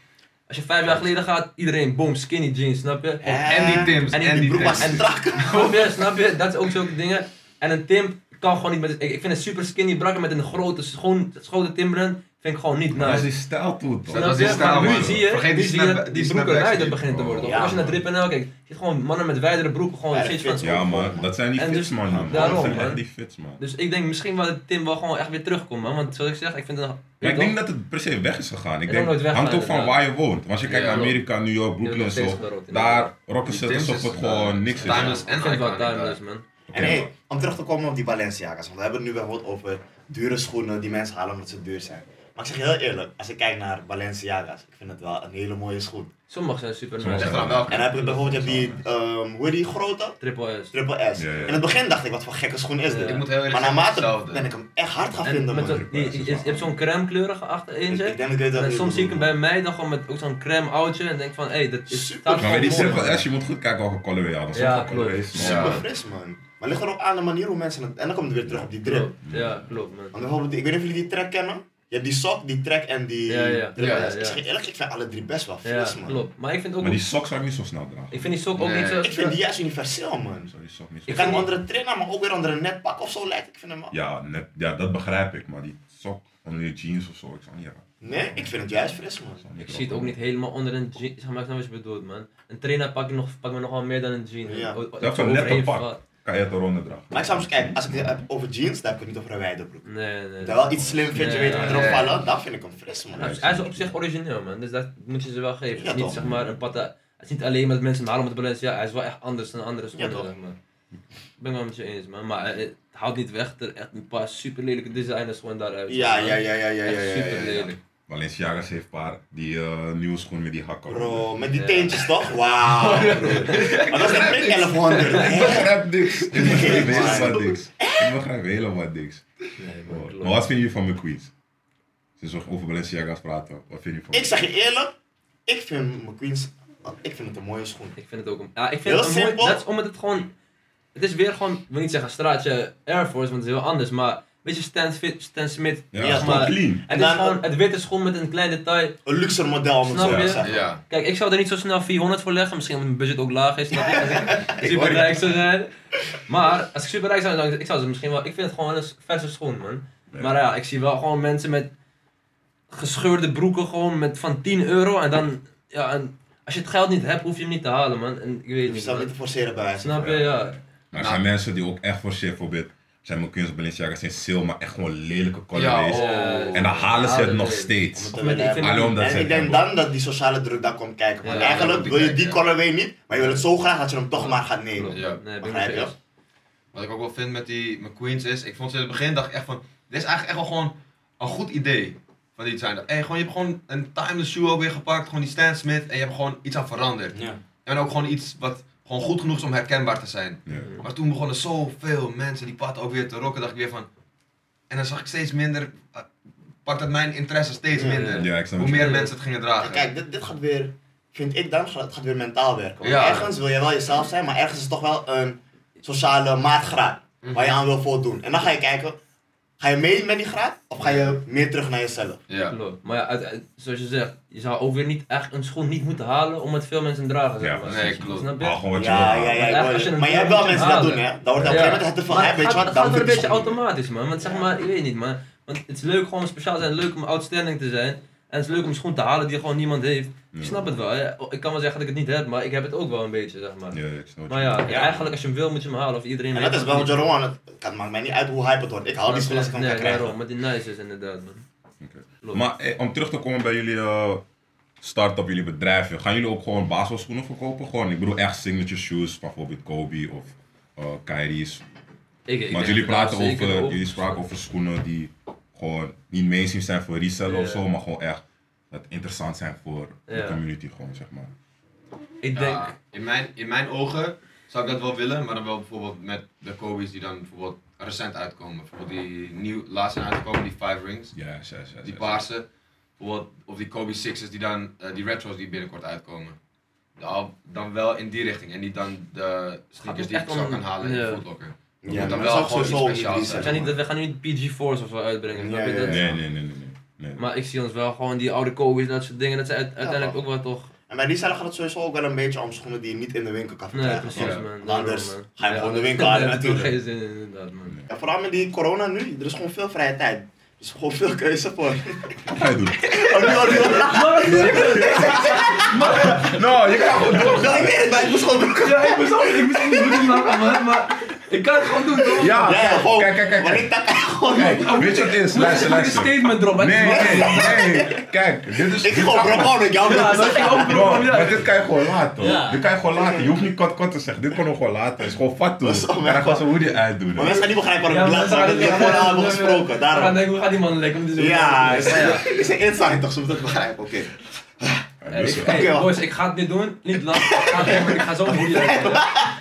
als je vijf jaar geleden gaat, iedereen boom, skinny jeans, snap je? Eh, En die Tim's. En die En die broek was strak. Snap je, snap je? Dat is ook zulke dingen. En een Tim kan gewoon niet met, ik, ik vind een super skinny brakker met een grote, schoon, grote Timbrand, vind ik gewoon niet Dat is nice. die stijl toe, toch? Dat is stijl, Maar nu zie je, Vergeet nu die snap- die die broeken wijder beginnen te worden. Ja, als je naar. Drip NL kijkt, je ziet gewoon mannen met wijdere broeken, gewoon Ja, shit dat van. Ja man, dat zijn die En fits dus- man. man. daarom, Dat zijn man. echt die fits man. Dus ik denk misschien wel dat Tim wel gewoon echt weer terugkomt, man. Want zoals ik zeg, ik vind het... Maar ik denk dat het per se weg is gegaan. Ik denk, hangt ook van waar je woont. Want als je kijkt Ja, naar. Amerika, New York, Brooklyn en zo, daar rocken ze alsof het gewoon eh, niks is. timeless Ik en vind het wel iconic. timeless, man. En hey, om terug te komen op die Balenciaga's, want we hebben het nu bijvoorbeeld over dure schoenen die mensen halen omdat ze duur zijn. Maar ik zeg je heel eerlijk, als ik kijk naar Balenciaga's, ik vind het wel een hele mooie schoen. Sommige zijn super nice. Ligt eraan welke. En dan heb je bijvoorbeeld die, um, hoe heet die grote? Triple S. Triple S. Ja, ja. In het begin dacht ik, wat voor gekke schoen is dit? Ja. Ik moet heel eerlijk Maar naarmate ben ik hem echt hard gaan En vinden, met die, je, je hebt zo'n crème kleurige achter Ik, eentje. ik denk dat ik weet dat En je soms zie ik hem bij mij dan gewoon met ook zo'n crème oudje en denk van, hé, hey, dat is Super. staat Maar bij die Triple. S, je moet goed kijken welke colorway je had. Ja, klopt. Super Ja. fris, man. Maar ligt er ook aan de manier hoe mensen het... En dan komt het weer terug op die drip. Ja, klopt, man. Want bijvoorbeeld, ik weet niet of jullie die track kennen. Je hebt die sok, die track en die Ja, ja. Ja. Ik zeg eerlijk, ik vind alle drie best wel Ja, fris, man. klopt. Maar ik vind ook, Maar die sok zou ik niet zo snel dragen. ik vind die sok ook Nee. niet zo... Ik vind die juist universeel, man. Zou die sok niet zo Je Ik kan hem onder een trainer, maar ook weer onder een netpak of zo lijkt. Ik vind hem wel. Ja, net, ja, dat begrijp ik. Maar die sok onder je jeans of zo, ik zou niet raken. Nee, ik vind het juist fris, man. Ik Ik zie het ook niet helemaal onder een jean. Zeg maar, ik snap wat je bedoelt, man. Een trainer pak, ik nog, pak me nog wel meer dan een jean. Ja. O- o- Ja, zo van net overheen een pak. Valt. Kan je het eronder dragen? Maar ik zou eens kijken, als ik het heb over jeans, dan heb ik het niet over een wijde broek. Nee, nee. Dat wel iets slim vind je, weet wat nee, erop nee. vallen, dan vind ik hem fris, man. Hij is- hij is op zich origineel, man. Dus dat moet je ze wel geven. Ja, het is niet toch? zeg maar een patta. Het is niet alleen met mensen hem halen met Balenciaga. Hij is wel echt anders dan andere schoenen, toch? maar. Ik ben het wel met je eens, man. Maar het houdt niet weg dat er echt een paar super lelijke designers gewoon daaruit Ja, ja, ja, ja, ja, ja, Echt ja, ja, super ja, ja. lelijk. Balenciaga's heeft een paar, die eh, nieuwe schoen met die hakken. Bro, met die Ja. teentjes toch? Wauw. Maar dat is de print 1100. Ik begrijp niks. Ik begrijp helemaal niks. Ik begrijp helemaal niks. Nee, Maar wat vinden jullie van McQueen's? Sinds we over Balenciaga's praten, wat vinden jullie van Ik zeg je eerlijk, ik vind McQueen's, ik vind het een mooie schoen. Ik vind het ook een. Ja, ik vind Heel het een mooi. simpel. Dat is omdat het gewoon. Het is weer gewoon. Ik wil niet zeggen straatje Air Force, want het is heel anders. Maar. Weet je, Stan, Fit- Stan Smith. Ja, Ja, maar- clean. Het Dan- is gewoon het witte schoen met een klein detail. Een luxe model om het Snap je? zeggen. Ja. Kijk, ik zou er niet zo snel 400 voor leggen. Misschien omdat mijn budget ook laag is. Snap je? Als ik Ik super hoor je. rijk zou zijn. Maar als ik super rijk zou zijn, ik zou ze misschien wel. Ik vind het gewoon een verse schoen, man. Ja. Maar ja, ik zie wel gewoon mensen met gescheurde broeken gewoon met van 10 euro. En dan. Ja, en als je het geld niet hebt, hoef je hem niet te halen, man. En ik weet Je het niet. staat niet te forceren bij Snap je? Ja. Maar er zijn mensen die ook echt voor shit, bijvoorbeeld, zijn McQueen's of Balenciaga's zijn sale, maar echt gewoon lelijke Ja, colorways. oh. En dan halen ze het nog steeds. Alleen omdat En ze ik denk dan dat die sociale druk dan komt kijken. Want Ja, eigenlijk wil je die colorway niet, maar je wil het zo graag dat je hem toch maar gaat nemen. Ja. Nee, Begrijp je? Wat ik ook wel vind met die McQueen's is, ik vond ze in het begin dacht echt van, dit is eigenlijk echt wel gewoon een goed idee. van die zijn. Hey, gewoon, je hebt gewoon een timeless shoe ook weer gepakt, gewoon die Stan Smith, en je hebt gewoon iets aan veranderd. Ja. En ook gewoon iets wat gewoon goed genoeg is om herkenbaar te zijn. Ja. Maar toen begonnen zoveel mensen die pad ook weer te rocken, dacht ik weer van. En dan zag ik steeds minder, uh, pak dat mijn interesse steeds minder. Ja, ik snap Hoe je meer mensen het gingen dragen. Kijk, dit, dit gaat weer, vind ik dan, het gaat weer mentaal werken. Want Ja. ergens wil je wel jezelf zijn, maar ergens is het toch wel een sociale maatgraad waar je aan wil voldoen. En dan ga je kijken, ga je mee met die graad of ga je meer terug naar jezelf? Ja. Klopt. Maar ja, uit- uit- zoals je zegt, je zou ook weer niet echt een schoen niet moeten halen omdat veel mensen dragen. zeg Ja, maar. nee, klopt. Snap je? Gewoon wat je Ja, wil. ja, ja. Maar echt, je hebt wel mensen dat doen, hè? Dan wordt op een gegeven moment het Maar hè? het Weet je gaat, wat? het gaat wel een beetje automatisch, man. Want zeg maar, ik weet niet, man. Want het is leuk gewoon om speciaal te zijn, leuk om outstanding te zijn. En het is leuk om een schoen te halen die gewoon niemand heeft. Ja. Ik snap het wel. hè. Ik kan wel zeggen dat ik het niet heb, maar ik heb het ook wel een beetje, zeg maar. Ja, ik snap Maar ja, eigenlijk als je hem wil, moet je hem halen. Of iedereen En dat is wel Jeroen, het het maakt mij niet uit hoe hype het wordt. Ik hou die schoenen als ik hem Nee, kan krijgen. daarom, maar die nice is inderdaad, man. Maar eh, om terug te komen bij jullie eh, start-up, jullie bedrijf, gaan jullie ook gewoon basisschoenen verkopen? Gewoon, ik bedoel echt signature shoes, bijvoorbeeld Kobe of eh Kyrie's. Ik, ik denk jullie praten over, jullie spraken over schoenen die gewoon niet mainstream zijn voor resellen of zo, maar gewoon echt dat interessant zijn voor de community gewoon, zeg maar. Ik Ja, denk, in, mijn, in mijn ogen zou ik dat wel willen, maar dan wel bijvoorbeeld met de Kobe's die dan bijvoorbeeld recent uitkomen. Bijvoorbeeld die nieuw, laatst zijn uitgekomen, die Five Rings, Ja, ja, ja, ja, die paarse. Bijvoorbeeld, of die Kobe Sixes die dan, eh, die retro's die binnenkort uitkomen. Nou, dan wel in die richting en niet dan de sneakers die ik zou om- kan halen in de Footlocker. Ja, moet dan wel gewoon iets speciaals zijn. gaan niet, we gaan nu niet PG Force of zo uitbrengen, Ja, dat? ja, Nee, nee, nee, nee. nee. nee. Maar ik zie ons wel gewoon die oude Kobe's en dat soort dingen, dat zijn uit- uiteindelijk ook wel toch... En bij die cellen gaat het sowieso ook wel een beetje om schoenen die je niet in de winkel kan Nee, verkrijgen. precies Ja. man. Anders man. ga je Ja, gewoon de winkel halen dat heeft natuurlijk. geen zin in, inderdaad man. Ja, vooral met die corona nu, er is gewoon veel vrije tijd. Er is gewoon veel keuze voor. Wat ga je doen? Oh, No, je kan gewoon door. Ja, ik weet het, maar ik moest gewoon... Ja, ik moest ook, ik moest ook niet lachen man, maar ik kan het gewoon doen toch? Ja, Ja, gewoon. kijk, kijk, kijk. Maar kijk. ik gewoon... Kijk, weet je wat het is? Luister, ik een luister. statement erop? Nee, nee, nee. Kijk, dit is... Ik gewoon is- bro, ik jou Ja, dat ging ook Bro, maar dit kan je gewoon laten. hoor. Ja. Dit kan je gewoon laten. Je hoeft niet kot kot te zeggen. Dit kan we gewoon laten. Het is gewoon fat is En zo, dan gaan ze hoe die uitdoen. Maar mensen gaan niet begrijpen waarom ik heb. gaan- Dat we gewoon ja, gesproken, We gaan daarom. denken, hoe gaat die man lekker? Ja, doen? is is een insight toch, ze moeten het begrijpen, oké. Ik- hey, boys, ik ga het niet doen, niet lachen. Ik ga, het- ik ga zo.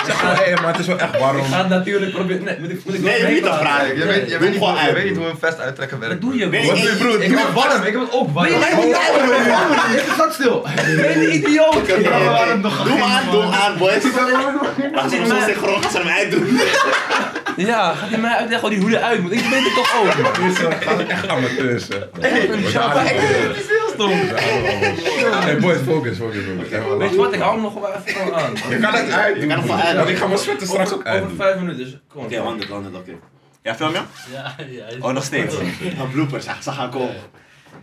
Zeg maar, hé, maar het is wel echt Ik warm. ga het natuurlijk proberen. Nee, moet ik, moet ik Nee, je wel hoeft niet te meepraten? vragen. Je Nee. weet, je weet, niet, gewoon hoe- je weet niet broer. hoe een vest uittrekken werkt. Wat doe je, Nee, bro? nee, doe je, broer? Ik heb warm, ik heb het ook warm. Even zat stil. Ben je een idioot? Oké, oké, oké. Doe maar aan, doe maar aan, boys. Laat ze hem zo synchroon, gaan ze hem uitdoen. Ja, gaat hij mij uitleggen hoe die hoede uit moet? Ik weet het toch ook. Dit gaat ook echt amateurs, ik het veel stom. Hey boys, focus, focus, focus. Weet je wat, ik hou hem nog wel even gewoon aan. Je kan het uit. Je kan het wel uit. Want ik ga mijn sweater straks ook Over uitdoen. vijf minuten, dus kom. Oké, 100, 100, oké. Ja, film je? Ja, ja. Oh, nog steeds. Een bloopers, ja, ze gaan komen.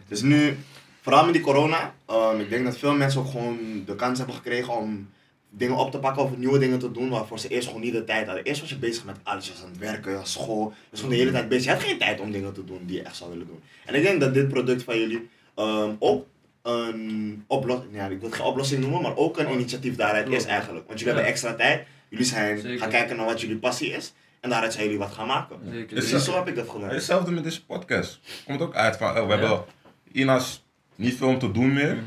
Dus nu, vooral met die corona, ehm, ik denk dat veel mensen ook gewoon de kans hebben gekregen om dingen op te pakken of nieuwe dingen te doen waarvoor ze eerst gewoon niet de tijd hadden. Eerst was je bezig met alles, je was aan het werken, school, je was gewoon de hele tijd bezig. Je had geen tijd om dingen te doen die je echt zou willen doen. En ik denk dat dit product van jullie ehm, ook een oplossing, ja, ik wil het geen oplossing noemen, maar ook een initiatief daaruit is eigenlijk. Want jullie Ja. hebben extra tijd, jullie zijn Zeker. gaan kijken naar wat jullie passie is en daaruit zijn jullie wat gaan maken. Zeker. Dus Dus zo heb ik dat gedaan. Hetzelfde met deze podcast. Komt ook uit van, oh, we hebben Ina's niet veel om te doen meer. Mhm.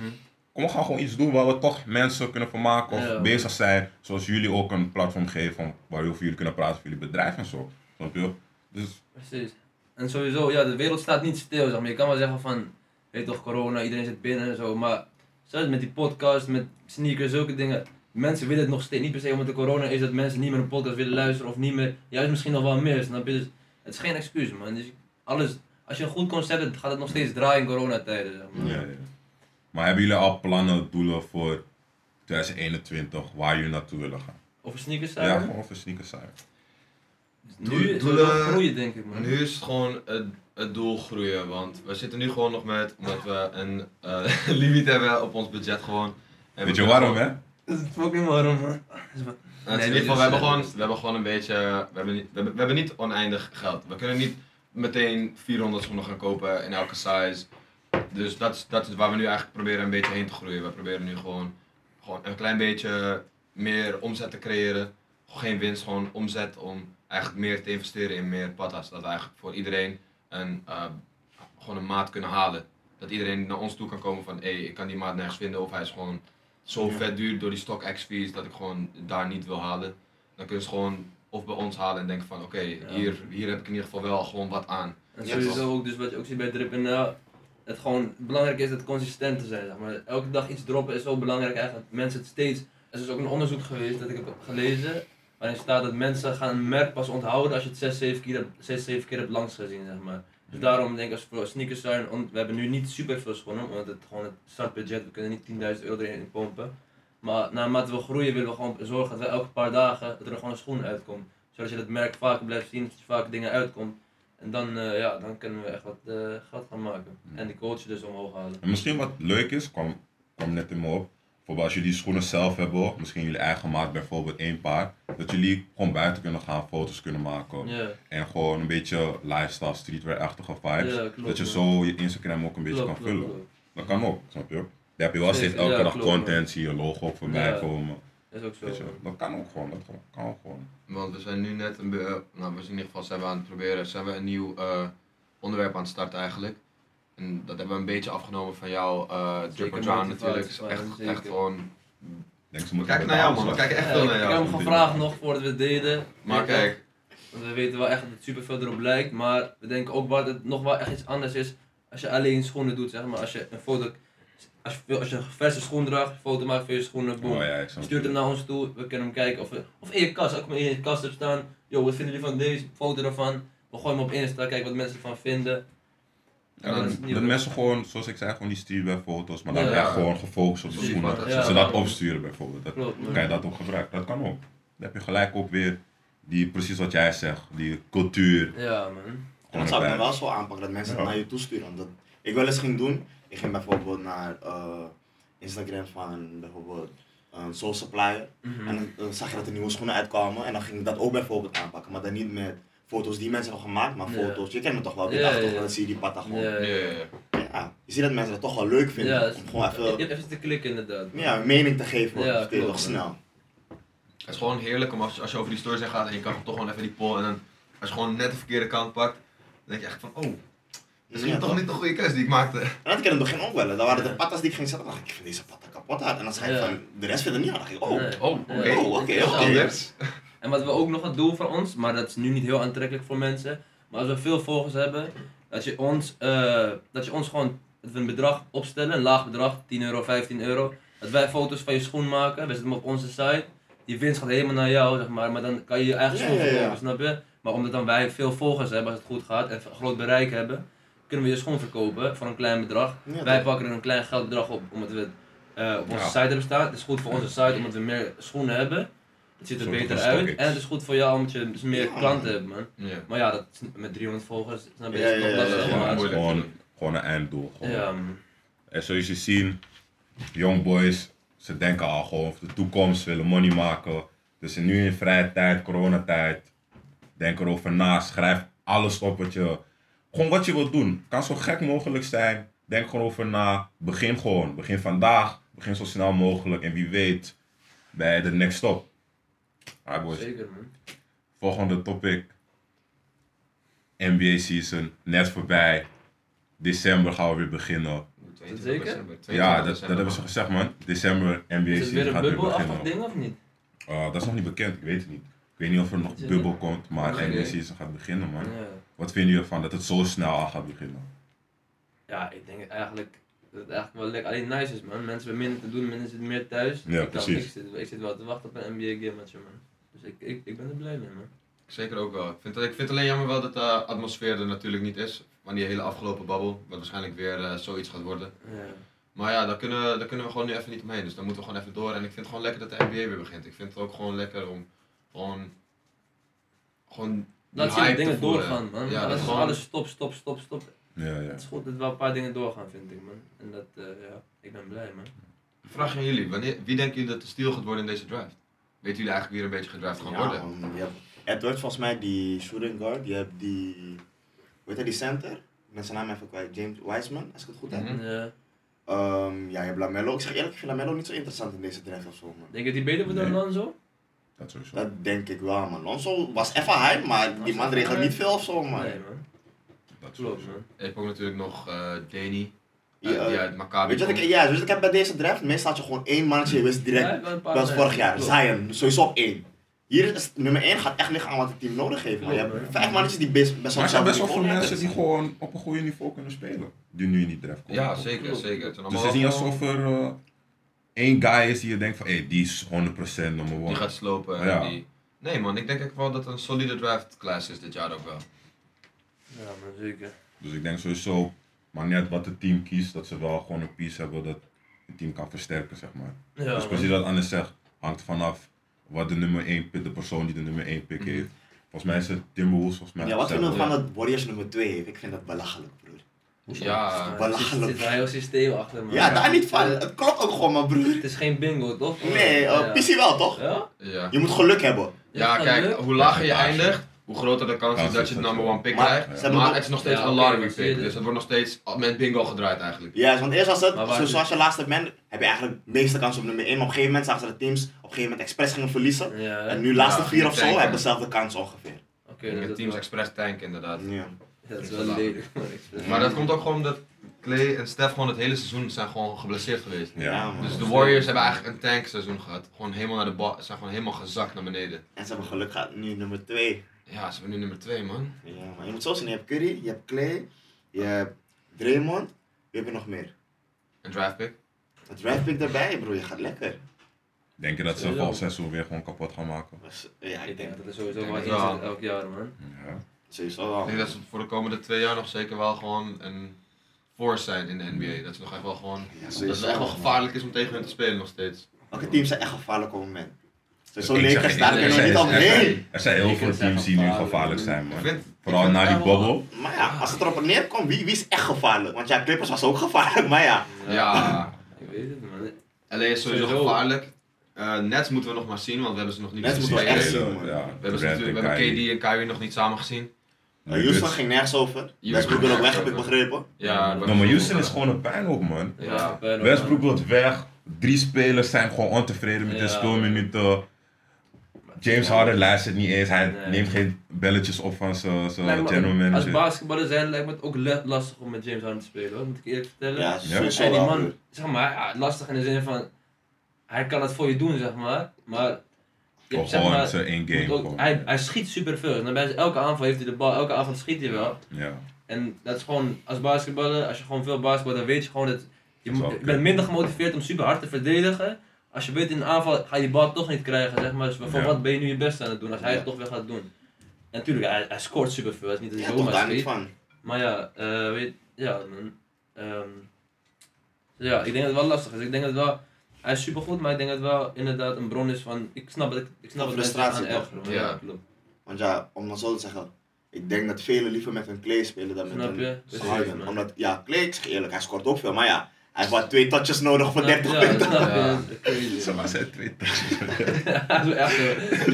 Kom, we gaan gewoon iets doen waar we toch mensen kunnen vermaken of Ja. bezig zijn. Zoals jullie ook een platform geven waar we over jullie kunnen praten over jullie bedrijf en zo. Snap je? Dus Precies. En sowieso, ja, de wereld staat niet stil, zeg maar. Je kan wel zeggen van, weet toch, corona, iedereen zit binnen en zo, maar zelfs met die podcast, met sneakers, zulke dingen, mensen willen het nog steeds, niet per se omdat de corona is dat mensen niet meer een podcast willen luisteren of niet meer, juist misschien nog wel meer, snap je? Dus het is geen excuus, man. Dus alles, als je een goed concept hebt, gaat het nog steeds draaien in coronatijden, zeg maar. Ja, ja. Maar hebben jullie al plannen, doelen voor 2021, waar jullie naartoe willen gaan? Over sneakers Ja, zijn? gewoon voor sneakers zijn. Nu is Doelen- het wel groeien, denk ik, man. Nu is het gewoon het, het doel groeien, want we zitten nu gewoon nog met, omdat we een eh, limiet hebben op ons budget gewoon. En Weet we je waarom, gewoon- hè? Dat is fucking warm, man. Nee, in ieder geval, we hebben, eh, gewoon, we hebben gewoon een beetje, we hebben, niet, we, hebben, we hebben niet oneindig geld. We kunnen niet meteen 400 schoenen gaan kopen in elke size. Dus dat is, dat is waar we nu eigenlijk proberen een beetje heen te groeien. We proberen nu gewoon, gewoon een klein beetje meer omzet te creëren. Geen winst, gewoon omzet om eigenlijk meer te investeren in meer patas. Dat we eigenlijk voor iedereen een, eh, gewoon een maat kunnen halen. Dat iedereen naar ons toe kan komen van, hé, hey, ik kan die maat nergens vinden. Of hij is gewoon zo Ja. vet duur door die StockX fees dat ik gewoon daar niet wil halen. Dan kunnen ze gewoon of bij ons halen en denken van, oké, hier, hier heb ik in ieder geval wel gewoon wat aan. En sowieso ook, dus wat je ook ziet bij Drip en uh, het gewoon belangrijk is het consistent te zijn. Zeg maar. Elke dag iets droppen is zo belangrijk eigenlijk. dat Mensen het steeds. Er is ook een onderzoek geweest dat ik heb gelezen. Waarin staat dat mensen gaan een merk pas onthouden als je het 6, 7 keer, hebt- 6, 7 keer hebt langs gezien. Zeg maar. Dus daarom denk ik als we voor sneakers zijn, we hebben nu niet super veel schoenen, want het gewoon het startbudget, we kunnen niet 10.000 euro erin pompen. Maar naarmate we groeien willen we gewoon zorgen dat we elke paar dagen dat er gewoon een schoen uitkomt. Zodat je het merk vaker blijft zien, dat er vaker dingen uitkomt. En dan, eh, ja, dan kunnen we echt wat geld gaan maken. En die coach dus omhoog halen. En misschien wat leuk is, kwam, kwam net in me op. Bijvoorbeeld als jullie die schoenen zelf hebben, misschien jullie eigen maat, bijvoorbeeld één paar. Dat jullie gewoon buiten kunnen gaan, foto's kunnen maken. En gewoon een beetje lifestyle, streetwear-achtige vibes. Klopt, dat je zo je Instagram ook een beetje klopt, kan klopt, vullen. Dat kan ook, snap je? Daar heb je wel steeds elke dag content, zie je logo voorbij komen. Is ook zo. Weet je, man. dat kan ook gewoon, dat kan, ook gewoon. Want we zijn nu net een be- nou we zijn in ieder geval zijn we aan het proberen, zijn we een nieuw eh, onderwerp aan het starten eigenlijk. En dat hebben we een beetje afgenomen van jou, eh or Drown motivatie natuurlijk. Is echt, echt gewoon... Denk, ze We moeten kijken naar jou man, we kijken echt Ja, veel ik, naar ik heb jou. hem gevraagd nog voordat we het deden. Maar kijk, Want we weten wel echt dat het super veel erop lijkt, maar we denken ook wat het nog wel echt iets anders is als je alleen schoenen doet, zeg maar. Als je een foto, als je, veel- als je een verse schoen draagt, foto maakt van je schoenen, boom. Oh ja, Stuurt het. hem naar ons toe, we kunnen hem kijken of, of in je kast, ook maar in je kast hebt staan. Yo, wat vinden jullie van deze foto ervan? We gooien hem op Insta, kijken wat mensen ervan vinden. Ja, dat mensen gewoon, zoals ik zei, gewoon die streetwear foto's, maar dan Ja. echt gewoon gefocust op de schoenen. Dat ja. ze dat opsturen bijvoorbeeld. Dat, Klopt, kan je dat ook gebruiken? Dat kan ook. Dan heb je gelijk ook weer die, precies wat jij zegt, die cultuur. Ja, man. En dat zou ik dan wel zo aanpakken, dat mensen Ja. het naar je toesturen. Dat ik wel eens ging doen, ik ging bijvoorbeeld naar eh, Instagram van bijvoorbeeld een Soul Supplier. Mhm. En dan, zag je dat er nieuwe schoenen uitkwamen en dan ging ik dat ook bijvoorbeeld aanpakken. Maar dan niet met foto's die mensen hebben gemaakt, maar foto's. Je kent me toch wel, dit achtergrond, ja. dan zie je die patta gewoon. Ja, je ziet dat mensen dat toch wel leuk vinden. Ja, om gewoon je even hebt even te klikken inderdaad. ja, een mening te geven, Ja, toch klopt, man. snel. Het is gewoon heerlijk om als, als je over die stories heen gaat en je kan toch gewoon even die poll en dan als je gewoon net de verkeerde kant pakt, dan denk je echt van, oh, dat is Ja, toch toch? niet de goede keuze die ik maakte. En dat had ik in het begin ook wel. Dan waren Ja. de patas die ik ging zetten, dacht ik, ik vind deze patta kapot uit. En dan zei ik Ja. van, de rest vindt het niet aan. Dan dacht ik, oh, Nee. Oh, oké. Ja. Oh, oké, oké. anders. En wat we ook nog het doel van ons, maar dat is nu niet heel aantrekkelijk voor mensen. Maar als we veel volgers hebben, dat je ons, eh, dat je ons gewoon dat we een bedrag opstellen, een laag bedrag, 10 euro, 15 euro. Dat wij foto's van je schoen maken, we zetten hem op onze site. Die winst gaat helemaal naar jou, zeg maar. Maar dan kan je je eigen Ja, schoen ja, ja. verkopen, snap je? Maar omdat dan wij veel volgers hebben, als het goed gaat, en een groot bereik hebben, kunnen we je schoen verkopen voor een klein bedrag. Ja, wij toch? pakken er een klein geldbedrag op, omdat we het eh, op onze Ja. site hebben staan. Het is goed voor onze site, omdat we meer schoenen hebben. Het ziet er Soort beter uit. En het is goed voor jou, omdat je dus meer Ja, klanten hebt, man. Ja. Maar ja, dat is met 300 volgers, is ja, nog ja, lastig. ja. Gewoon, gewoon een einddoel. Gewoon. En zoals je ziet, young boys, ze denken al gewoon over de toekomst, willen money maken. Dus nu in vrije tijd, coronatijd, denk erover na, schrijf alles op wat je, gewoon wat je wilt doen. Kan zo gek mogelijk zijn, denk gewoon over na, begin gewoon. Begin vandaag, begin zo snel mogelijk en wie weet bij de next stop. Alright boys, Zeker, man. volgende topic. NBA season, net voorbij. December gaan we weer beginnen. 22 zeker? december, Ja, 22 dat, dat hebben ze gezegd man. December NBA Is het weer season een bubbelachtig ding of niet? Uh, dat is nog niet bekend, ik weet het niet. Ik weet niet of er nog bubbel komt, maar. NBA season gaat beginnen man. Ja. Wat vinden jullie ervan dat het zo snel al gaat beginnen? ja, ik denk eigenlijk dat het eigenlijk wel lekker alleen nice is, man. Mensen hebben minder te doen, mensen zitten meer thuis. Ja, ik, kan- precies. ik, zit, ik zit wel te wachten op een NBA game, man. Dus ik, ik, ik ben er blij mee, man. Zeker ook wel. Ik vind, ik vind alleen jammer wel dat de atmosfeer er natuurlijk niet is. Van die hele afgelopen babbel, wat waarschijnlijk weer eh, zoiets gaat worden. Ja. Maar ja, daar kunnen, daar kunnen we gewoon nu even niet omheen. Dus dan moeten we gewoon even door. En ik vind het gewoon lekker dat de NBA weer begint. Ik vind het ook gewoon lekker om gewoon. Gewoon. Die Laat zien dat te dingen doorgaan, man. Ja, dat gewoon- alles stop, stop, stop, stop. Ja, ja. Het is goed dat wel een paar dingen doorgaan, vind ik, man. En dat, eh, ja, ik ben blij, man. Vraag aan jullie, wanneer, wie denken jullie dat de stil gaat worden in deze draft? Weten jullie eigenlijk wie er een beetje gedraft gaan Ja, worden? je hebt Edwards volgens mij, die shooting guard. Je hebt die, hoe heet hij, die center? Ben zijn naam even kwijt. James Wiseman, als ik het goed heb. Mhm. Ja. Ehm, ja, je hebt Lamello. Ik zeg eerlijk, ik vind Lamello niet zo interessant in deze draft of zo, man. Denk je dat hij beter wordt dan. Lonzo? Dat sowieso. Dat denk ik wel, man. Lonzo was even hype, maar die man regelt niet veel of zo, man. Nee, man. Dat Klopt, man. Je hebt ook natuurlijk nog eh Danny. Ja, uit, Ja, Maccabi Weet je wat ik, ja, dus ik heb bij deze draft, meestal had je gewoon één mannetje, je wist direct, dat was vorig jaar. Zion, sowieso op één. Hier is nummer 1 gaat echt liggen aan wat het team nodig heeft. Maar je hebt vijf mannetjes die best, best Maar wel er zijn best wel veel mensen die gewoon op een goede niveau kunnen spelen. Die nu in die draft komen. Ja, zeker, zeker. Dus het is niet alsof er eh, één guy is die je denkt van, hé, die is 100% nummer Die 1. gaat slopen. en Ja. Die... Nee man, ik denk echt wel dat het een solide draft class is dit jaar ook wel. Ja, maar zeker. Dus ik denk sowieso, maar net wat het team kiest, dat ze wel gewoon een piece hebben dat het team kan versterken, zeg maar. Ja, dus precies wat Anne zegt, hangt vanaf wat de nummer 1 pick, de persoon die de nummer 1 pick Mhm. heeft. Volgens mij is het Timberwolves, volgens mij. Ja, wat Zijn vinden we we- van dat Warriors nummer 2 heeft? Ik vind dat belachelijk, broer. Ja, Er zit- een heel systeem achter, man. Ja, daar niet van. Het Het klopt ook gewoon, maar broer. is geen bingo, toch? Nee, ja. uh, PC wel, toch? Ja? ja. Je moet geluk hebben. Ja, Ja, kijk, hoe lager je eindigt, hoe groter de kans is dat je de number one pick Maar krijgt. ze Maar het is nog steeds Ja, een je pick, dus het wordt nog steeds met bingo gedraaid eigenlijk. Ja, want eerst was het, zo- zoals je laatste bent, heb je eigenlijk de meeste kans op nummer 1. Maar op een gegeven moment zagen ze de teams op een gegeven moment expres gingen verliezen. Ja? En nu laatste Ja, vier of zo hebben dezelfde kans ongeveer. Oké, Ik dat heb is teams wel- expres tanken inderdaad. Ja. Dat is wel lelijk. Maar dat komt ook gewoon omdat Clay en Steph gewoon het hele seizoen zijn gewoon geblesseerd geweest. Ja. man. Dus de Warriors hebben eigenlijk een tankseizoen gehad. Gewoon helemaal naar de bal, zijn gewoon helemaal gezakt naar beneden. En ze hebben geluk gehad, nu nummer 2. Ja, ze hebben nu nummer 2 man. Ja, maar je moet zo zien, je hebt Curry, je hebt Clay, je hebt Draymond, wie heb je nog meer? Een draft pick. Het draft pick erbij, bro, je gaat lekker. Denk je dat ze volgend seizoen weer gewoon kapot gaan maken? Ja, ik denk dat dat is sowieso wel. eens elk jaar, man. Ja. Sowieso wel. Ik denk dat ze voor de komende twee jaar nog zeker wel gewoon een force zijn in de NBA. Dat ze nog echt wel gewoon. Ja, Dat het echt wel gevaarlijk is om tegen hen te spelen nog steeds. Welke teams zijn echt gevaarlijk op het moment? Lakers, daar er kunnen we zijn- niet er zijn-. Er heel veel teams die nu gevaarlijk. zijn, man. Vooral na die bobbel. Maar ja, als het erop neer komt, wie, wie is echt gevaarlijk? Want ja, Clippers was ook gevaarlijk, maar ja. Ja, Ik weet het, man. LA is sowieso Sowieso. gevaarlijk. Eh Nets moeten we nog maar zien, want we hebben ze nog niet Nets gezien moeten we echt zien, man. Ja, We hebben, ze Durant natuurlijk, en we hebben Kyrie. KD en Kyrie nog niet samen gezien. Uh, Houston ging nergens over. Westbrook wil ook weg, heb ik begrepen. Ja, Nou, maar Houston is gewoon een puinhoop, man. Ja. Westbrook wil weg. Drie spelers zijn gewoon ontevreden met de Ja. speelminuten. James Harden luistert niet eens. Hij Nee. neemt geen belletjes op van zijn general Als manager. basketballer zijn lijkt me het ook lastig om met James Harden te spelen, hoor. moet ik eerlijk vertellen. Ja, Ja. sowieso En die man, zeg maar, ja, lastig in de zin van, hij kan het voor je doen, zeg maar, maar... Of zeg gewoon maar, zijn één moet game. ook- gewoon. hij, hij schiet super veel. En bij elke aanval heeft hij de bal, elke avond schiet hij wel. Ja. En dat is gewoon, als basketballer, als je gewoon veel basketbalt, dan weet je gewoon dat je, Dat bent minder gemotiveerd om super hard te verdedigen. Als je weet in een aanval ga je die bal toch niet krijgen, zeg maar. Dus voor Ja. wat ben je nu je best aan het doen als hij Ja. het toch weer gaat doen? En natuurlijk, hij, hij scoort super veel. Het is niet dat Ja, hij zomaar daar niet schiet. van. Maar ja, eh, weet ja, man. Ehm, ja, ik denk dat het wel lastig is. Ik denk dat het wel, hij is super goed, maar ik denk dat het wel inderdaad een bron is van, ik snap het, ik snap aan frustratie, toch? ergeren. Ja. Klopt. Want ja, om dan zo te zeggen, ik denk dat velen liever met een Clay spelen dan met Snap je? een Harden. man. Omdat, ja, Clay, ik zeg je eerlijk, hij scoort ook veel, maar ja, hij heeft twee touches nodig voor 30 ja, punten. je? Ja. Crazy. Was het twee touches. Ja, zo echt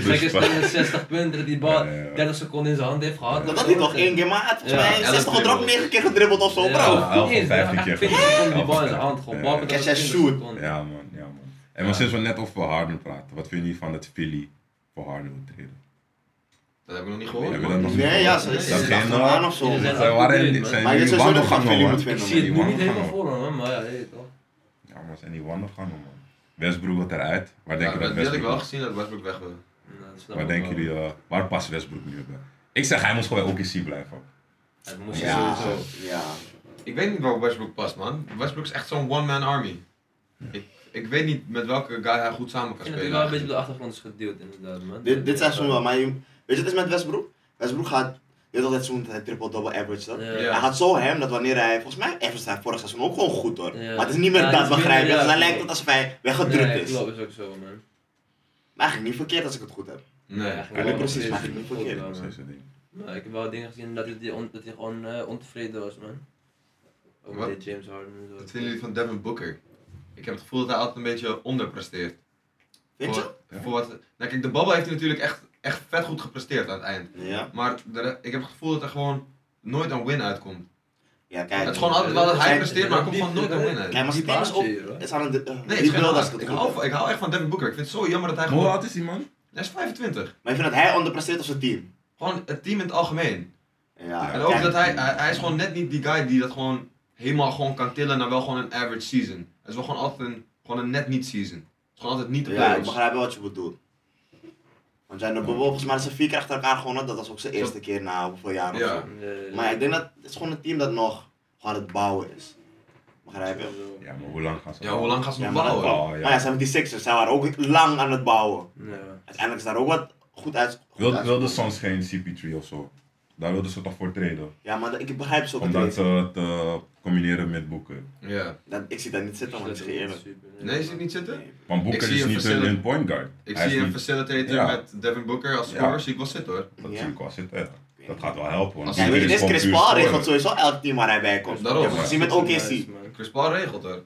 gek is tegen 60 punten dat die bal Ja, ja. 30 seconden in zijn hand heeft gehad. Dat had hij toch één keer, maar hij had volgens Ja, mij elf 60 gedropt, dribbles. 9 keer gedribbeld of zo, Ja, bro. eens, 15 ja, keer 20 gedaan. seconden die bal in zijn hand gewoon. Ja, Bal ja. met Catch 20 and shoot. Ja, man. Ja, man. En maar sinds we net over Harden praten, wat vinden jullie van dat Philly voor Harden moet treden? Dat heb ik nog niet gehoord. Nog Nee, ja, ze Dat is geen, aan of zo. zijn Zijn, waren, man. zijn Maar je die zou sowieso gaan moeten Ik vinden, zie het nu niet helemaal voor hem, maar ja, je weet toch. Ja, maar zijn die wandelgangen, man. Westbrook wat eruit. Waar denk je dat dat die had ik wel gezien dat Westbrook weg wil. Nou, Waar ik denken jullie, eh, waar past Westbrook nu bij? Ik zeg, hij moest gewoon bij OKC blijven. Het moest Ja, sowieso. ja. Ik weet niet waar Westbrook past, man. Westbrook is echt zo'n one-man army. Ik, ik weet niet met welke guy hij goed samen Ik kan vind dat hij spelen. wel een beetje op de achtergrond is gedeeld inderdaad, man. Dit, dit seizoen wel, maar je, weet je wat het is met Westbrook? Westbrook gaat, dit altijd seizoen dat hij triple-double average dat. Ja. Ja. Hij gaat zo hem dat wanneer hij, volgens mij average hij vorig seizoen ook gewoon goed hoor. Ja. Maar het is niet meer Ja, dat, begrijp je? Dus dan ja, lijkt het alsof hij weggedrukt Nee, is. klopt, is ook zo, man. Maar eigenlijk niet verkeerd als ik het goed heb. Nee. eigenlijk Ja, precies, maar niet verkeerd. Maar ik heb wel dingen gezien dat hij, on, dat hij gewoon eh, ontevreden was, man. Ook Wat? met dit James Harden en zo. Wat vinden jullie van Devin Booker? Ik heb het gevoel dat hij altijd een beetje onderpresteert. Vind je? Voor, Ja. voor wat, nou kijk, de babbel heeft hij natuurlijk echt, echt vet goed gepresteerd aan het eind. Ja. Maar de- ik heb het gevoel dat er gewoon nooit een win uitkomt. Ja, kijk. het is gewoon altijd wel dat hij presteert, maar er komt gewoon nooit een win uit. Kijk, maar Die is ook, baasje hier, hoor. is aan het, uh, Nee, het ik het hou, ik hou echt van Devin Booker. Ik vind het zo jammer dat hij Hoe gewoon... oud is die man? Hij is 25. Maar ik vind dat hij onderpresteert als zijn team. Gewoon het team in het algemeen. Ja, en ook kijk. dat hij, hij, hij is gewoon net niet die guy die dat gewoon helemaal gewoon kan tillen naar wel gewoon een average season. Het is wel gewoon altijd een, gewoon een net niet season. Het is gewoon altijd niet de Ja, ik playoffs. begrijp wel wat je bedoelt. Want jij hebt volgens mij ze vier keer achter elkaar gewonnen. Dat was ook zijn eerste keer na hoeveel jaar of Ja. zo. Maar ja, ik denk dat het is gewoon een team dat nog gewoon aan het bouwen is. Begrijp je? Ja, maar hoe lang gaan ze Ja, hoe lang gaan ze Ja, nog maar dat- bouwen? Oh, ja. Maar ja, 76ers, zij waren ook lang aan het bouwen. Ja. Uiteindelijk is daar ook wat goed uit. goed Wil, wilde soms geen CP3 of zo? Daar wilden ze toch voor treden? Ja, maar ik begrijp ze ook Om dat het te, te combineren met boeken. Ja. dat, Ik zie daar niet zitten, man. Ik je. Nee, is het niet zitten? Want Ik Boeker is niet een, point guard. Ik Hij is zie een niet- facilitator Ja. met Devin Booker als Ja. scorer, zie ik wel zitten hoor. Dat Ja. zie ik wel zitten, ja. Dat gaat wel helpen. Want Als Ja, weet je, dit is Chris Paul regelt sowieso elk team waar hij bij komt. Daarom. Je hebt gezien met OKC. Chris Paul regelt er.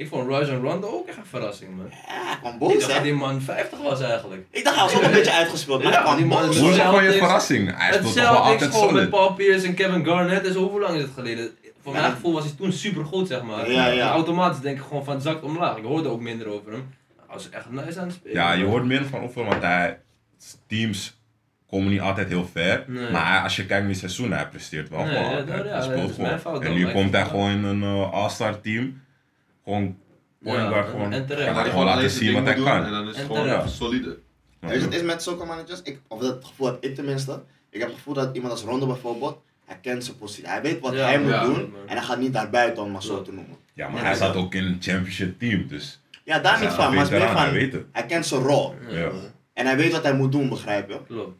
Ik vond Rajon Rondo ook echt een verrassing, man. Ja, kwam Ik boos, dacht dat hè? die man 50 was eigenlijk. Ik dacht hij was ook een beetje uitgespeeld, maar Ja, hij kwam man boos. is- Hoe is het van je verrassing? Hij speelt toch wel Celtics altijd gewoon met. Paul Pierce en Kevin Garnett. Dus hoe lang is het geleden? Voor Ja. mijn gevoel was hij toen super goed, zeg maar. Ja, ja. En automatisch denk ik gewoon van het zakt omlaag. Ik hoorde ook minder over hem. Hij was echt nice aan het spelen. Ja, je hoort meer van over, want hij, teams komen niet altijd heel ver. Nee. Maar als je kijkt naar het seizoen, hij presteert wel Nee, gewoon ja, dat- ja, hij speelt is gewoon. fout en nu ik komt hij gewoon in een uh, all-star team. Gewoon point Ja, guard en- gewoon. en terecht. Hij gaat hij gewoon laten alleen zijn zien wat hij kan. En dan is het gewoon solide. Weet je wat het is met soccer managers? Ik, of dat gevoel heb ik tenminste. Ik heb het gevoel dat iemand als Rondo bijvoorbeeld, hij kent zijn positie. Hij weet wat Ja, hij moet ja, doen man. en hij gaat niet daar buiten om maar zo te noemen. Ja, maar Ja, hij zat ook in een championship team, dus Ja, daar hij niet van, maar het is meer veteraan, van, hij weet het. hij kent zijn rol. Ja. En hij weet wat hij moet doen, begrijp je? Klopt.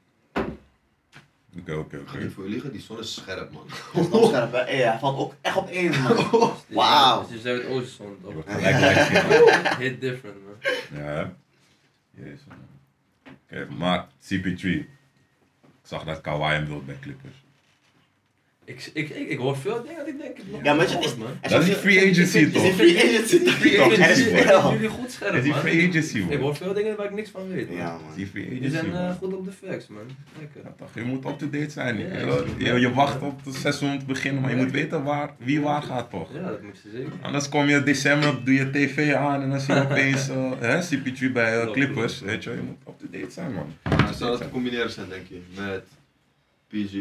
Oké, oké, Ik ga oké. niet voor je liegen, die zon is scherp man. Is scherp, hè? Hey, hij valt ook echt op één, man. Wauw. Dus je zei het oosten stond Je op. wordt gelijk Hit different, man. Ja? Jezus. man. Oké, maar CP3. Ik zag dat Kawhi hem wil bij Clippers. Ik, ik, ik, ik hoor veel dingen dat ik denk, ik Ja, maar niet het is, man. er Dat is die free agency Is die toch? free agency toch? Ik Toch, er is jullie- ik goed scherp, Dat is die free agency, Ik man. hoor veel dingen waar ik niks van weet, man. Ja, Dat is man. die free Jullie agency, zijn eh, man. goed op de facts, man. Lekker. Ja, toch, je moet up-to-date zijn. Ja, je, ik- je, je wacht op het seizoen te beginnen, maar je moet weten waar, wie waar gaat toch. Ja, dat moet je zeker. Anders kom je december, doe je tv aan en dan zie je opeens eh, hè, CP3 bij eh, Clippers. Weet je, je moet up-to-date zijn man. Maar zou dat te combineren zijn denk je, met PG,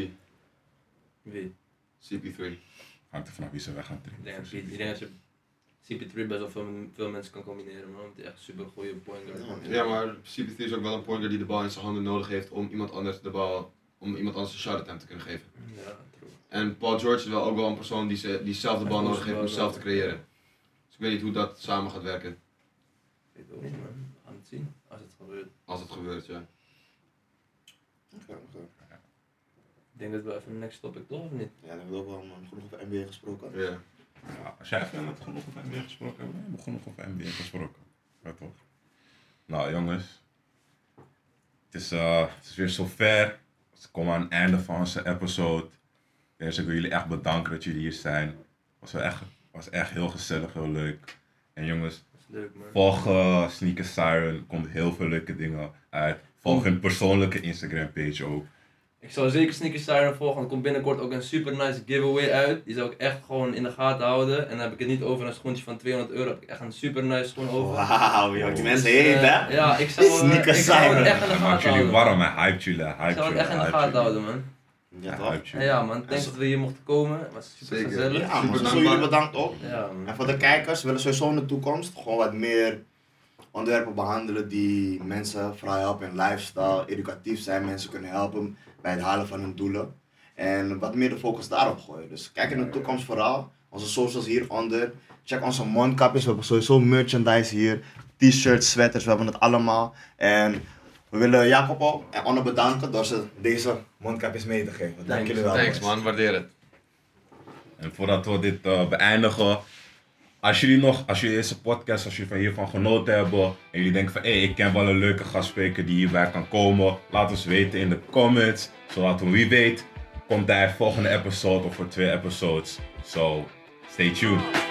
Wie? CP3. Hangt er vanaf wie ze weg gaan Ik denk, trekken. dat- ik denk dat je CP3 best wel veel, veel mensen kan combineren, man. Want hij is echt super goede point guard. Ja, Ja, maar CP3 is ook wel een pointer die de bal in zijn handen nodig heeft om iemand anders de bal, om iemand anders een shot attempt te kunnen geven. Ja, true. En Paul George is wel ook wel een persoon die, ze, die zelf de bal nodig heeft om wel zelf te creëren. Dus ik weet niet hoe dat samen gaat werken, Ik weet het ook niet, man. We gaan het zien als het gebeurt. als het gebeurt, ja. Oké, oké. Ik denk dat we even een next topic toch of niet? Ja, dan hebben we ook wel man, genoeg over NBA gesproken. Ja. Ja, als jij vindt dat we genoeg over NBA gesproken hebben, hebben we genoeg over NBA gesproken. Ja toch? Nou jongens, het is, eh, het is weer zover. We komen aan het einde van onze episode. Eerst ik wil jullie echt bedanken dat jullie hier zijn. Het was, wel echt, was echt heel gezellig, heel leuk. En jongens, leuk, volg uh, Sneaker Siren, er komt heel veel leuke dingen uit. Volg hun persoonlijke Instagram page ook. Ik zal zeker Sneakers Siren volgen. Er komt binnenkort ook een super nice giveaway uit. Die zal ik echt gewoon in de gaten houden. En dan heb ik het niet over een schoentje van 200 euro. Heb ik echt een super nice schoen over. Wauw, joh, die mensen Dus, heet, eh, hè? Ja, ik zal, eh, Sneakers ik zal het Siren. echt in de Hij maakt gaten jullie houden. warm, hij hypt jullie, hij Ik zal het jullie. echt in de gaten jullie. eh, houden, man. Ja, En jullie. ja, man. Thanks dat we hier mochten komen. Het was super Zeker. gezellig. Ja, man. Super jullie bedankt ook. Ja, man. En voor de kijkers willen sowieso in de toekomst gewoon wat meer onderwerpen behandelen die mensen vooral helpen in lifestyle, educatief zijn, mensen kunnen helpen bij het halen van hun doelen. En wat meer de focus daarop gooien. Dus kijk in de toekomst vooral. Onze socials hieronder. Check onze mondkapjes. We hebben sowieso merchandise hier. T-shirts, sweaters, we hebben het allemaal. En we willen Jacob ook en Onno bedanken door ze deze mondkapjes mee te geven. Dank jullie wel. Thanks man, waardeer het. En voordat we dit eh, beëindigen, als jullie nog, als jullie deze podcast, als jullie van hiervan genoten hebben en jullie denken van hé, ik ken wel een leuke gastspreker die hierbij kan komen, laat ons weten in de comments, zodat we wie weet, komt hij volgende episode of voor twee episodes. So, stay tuned.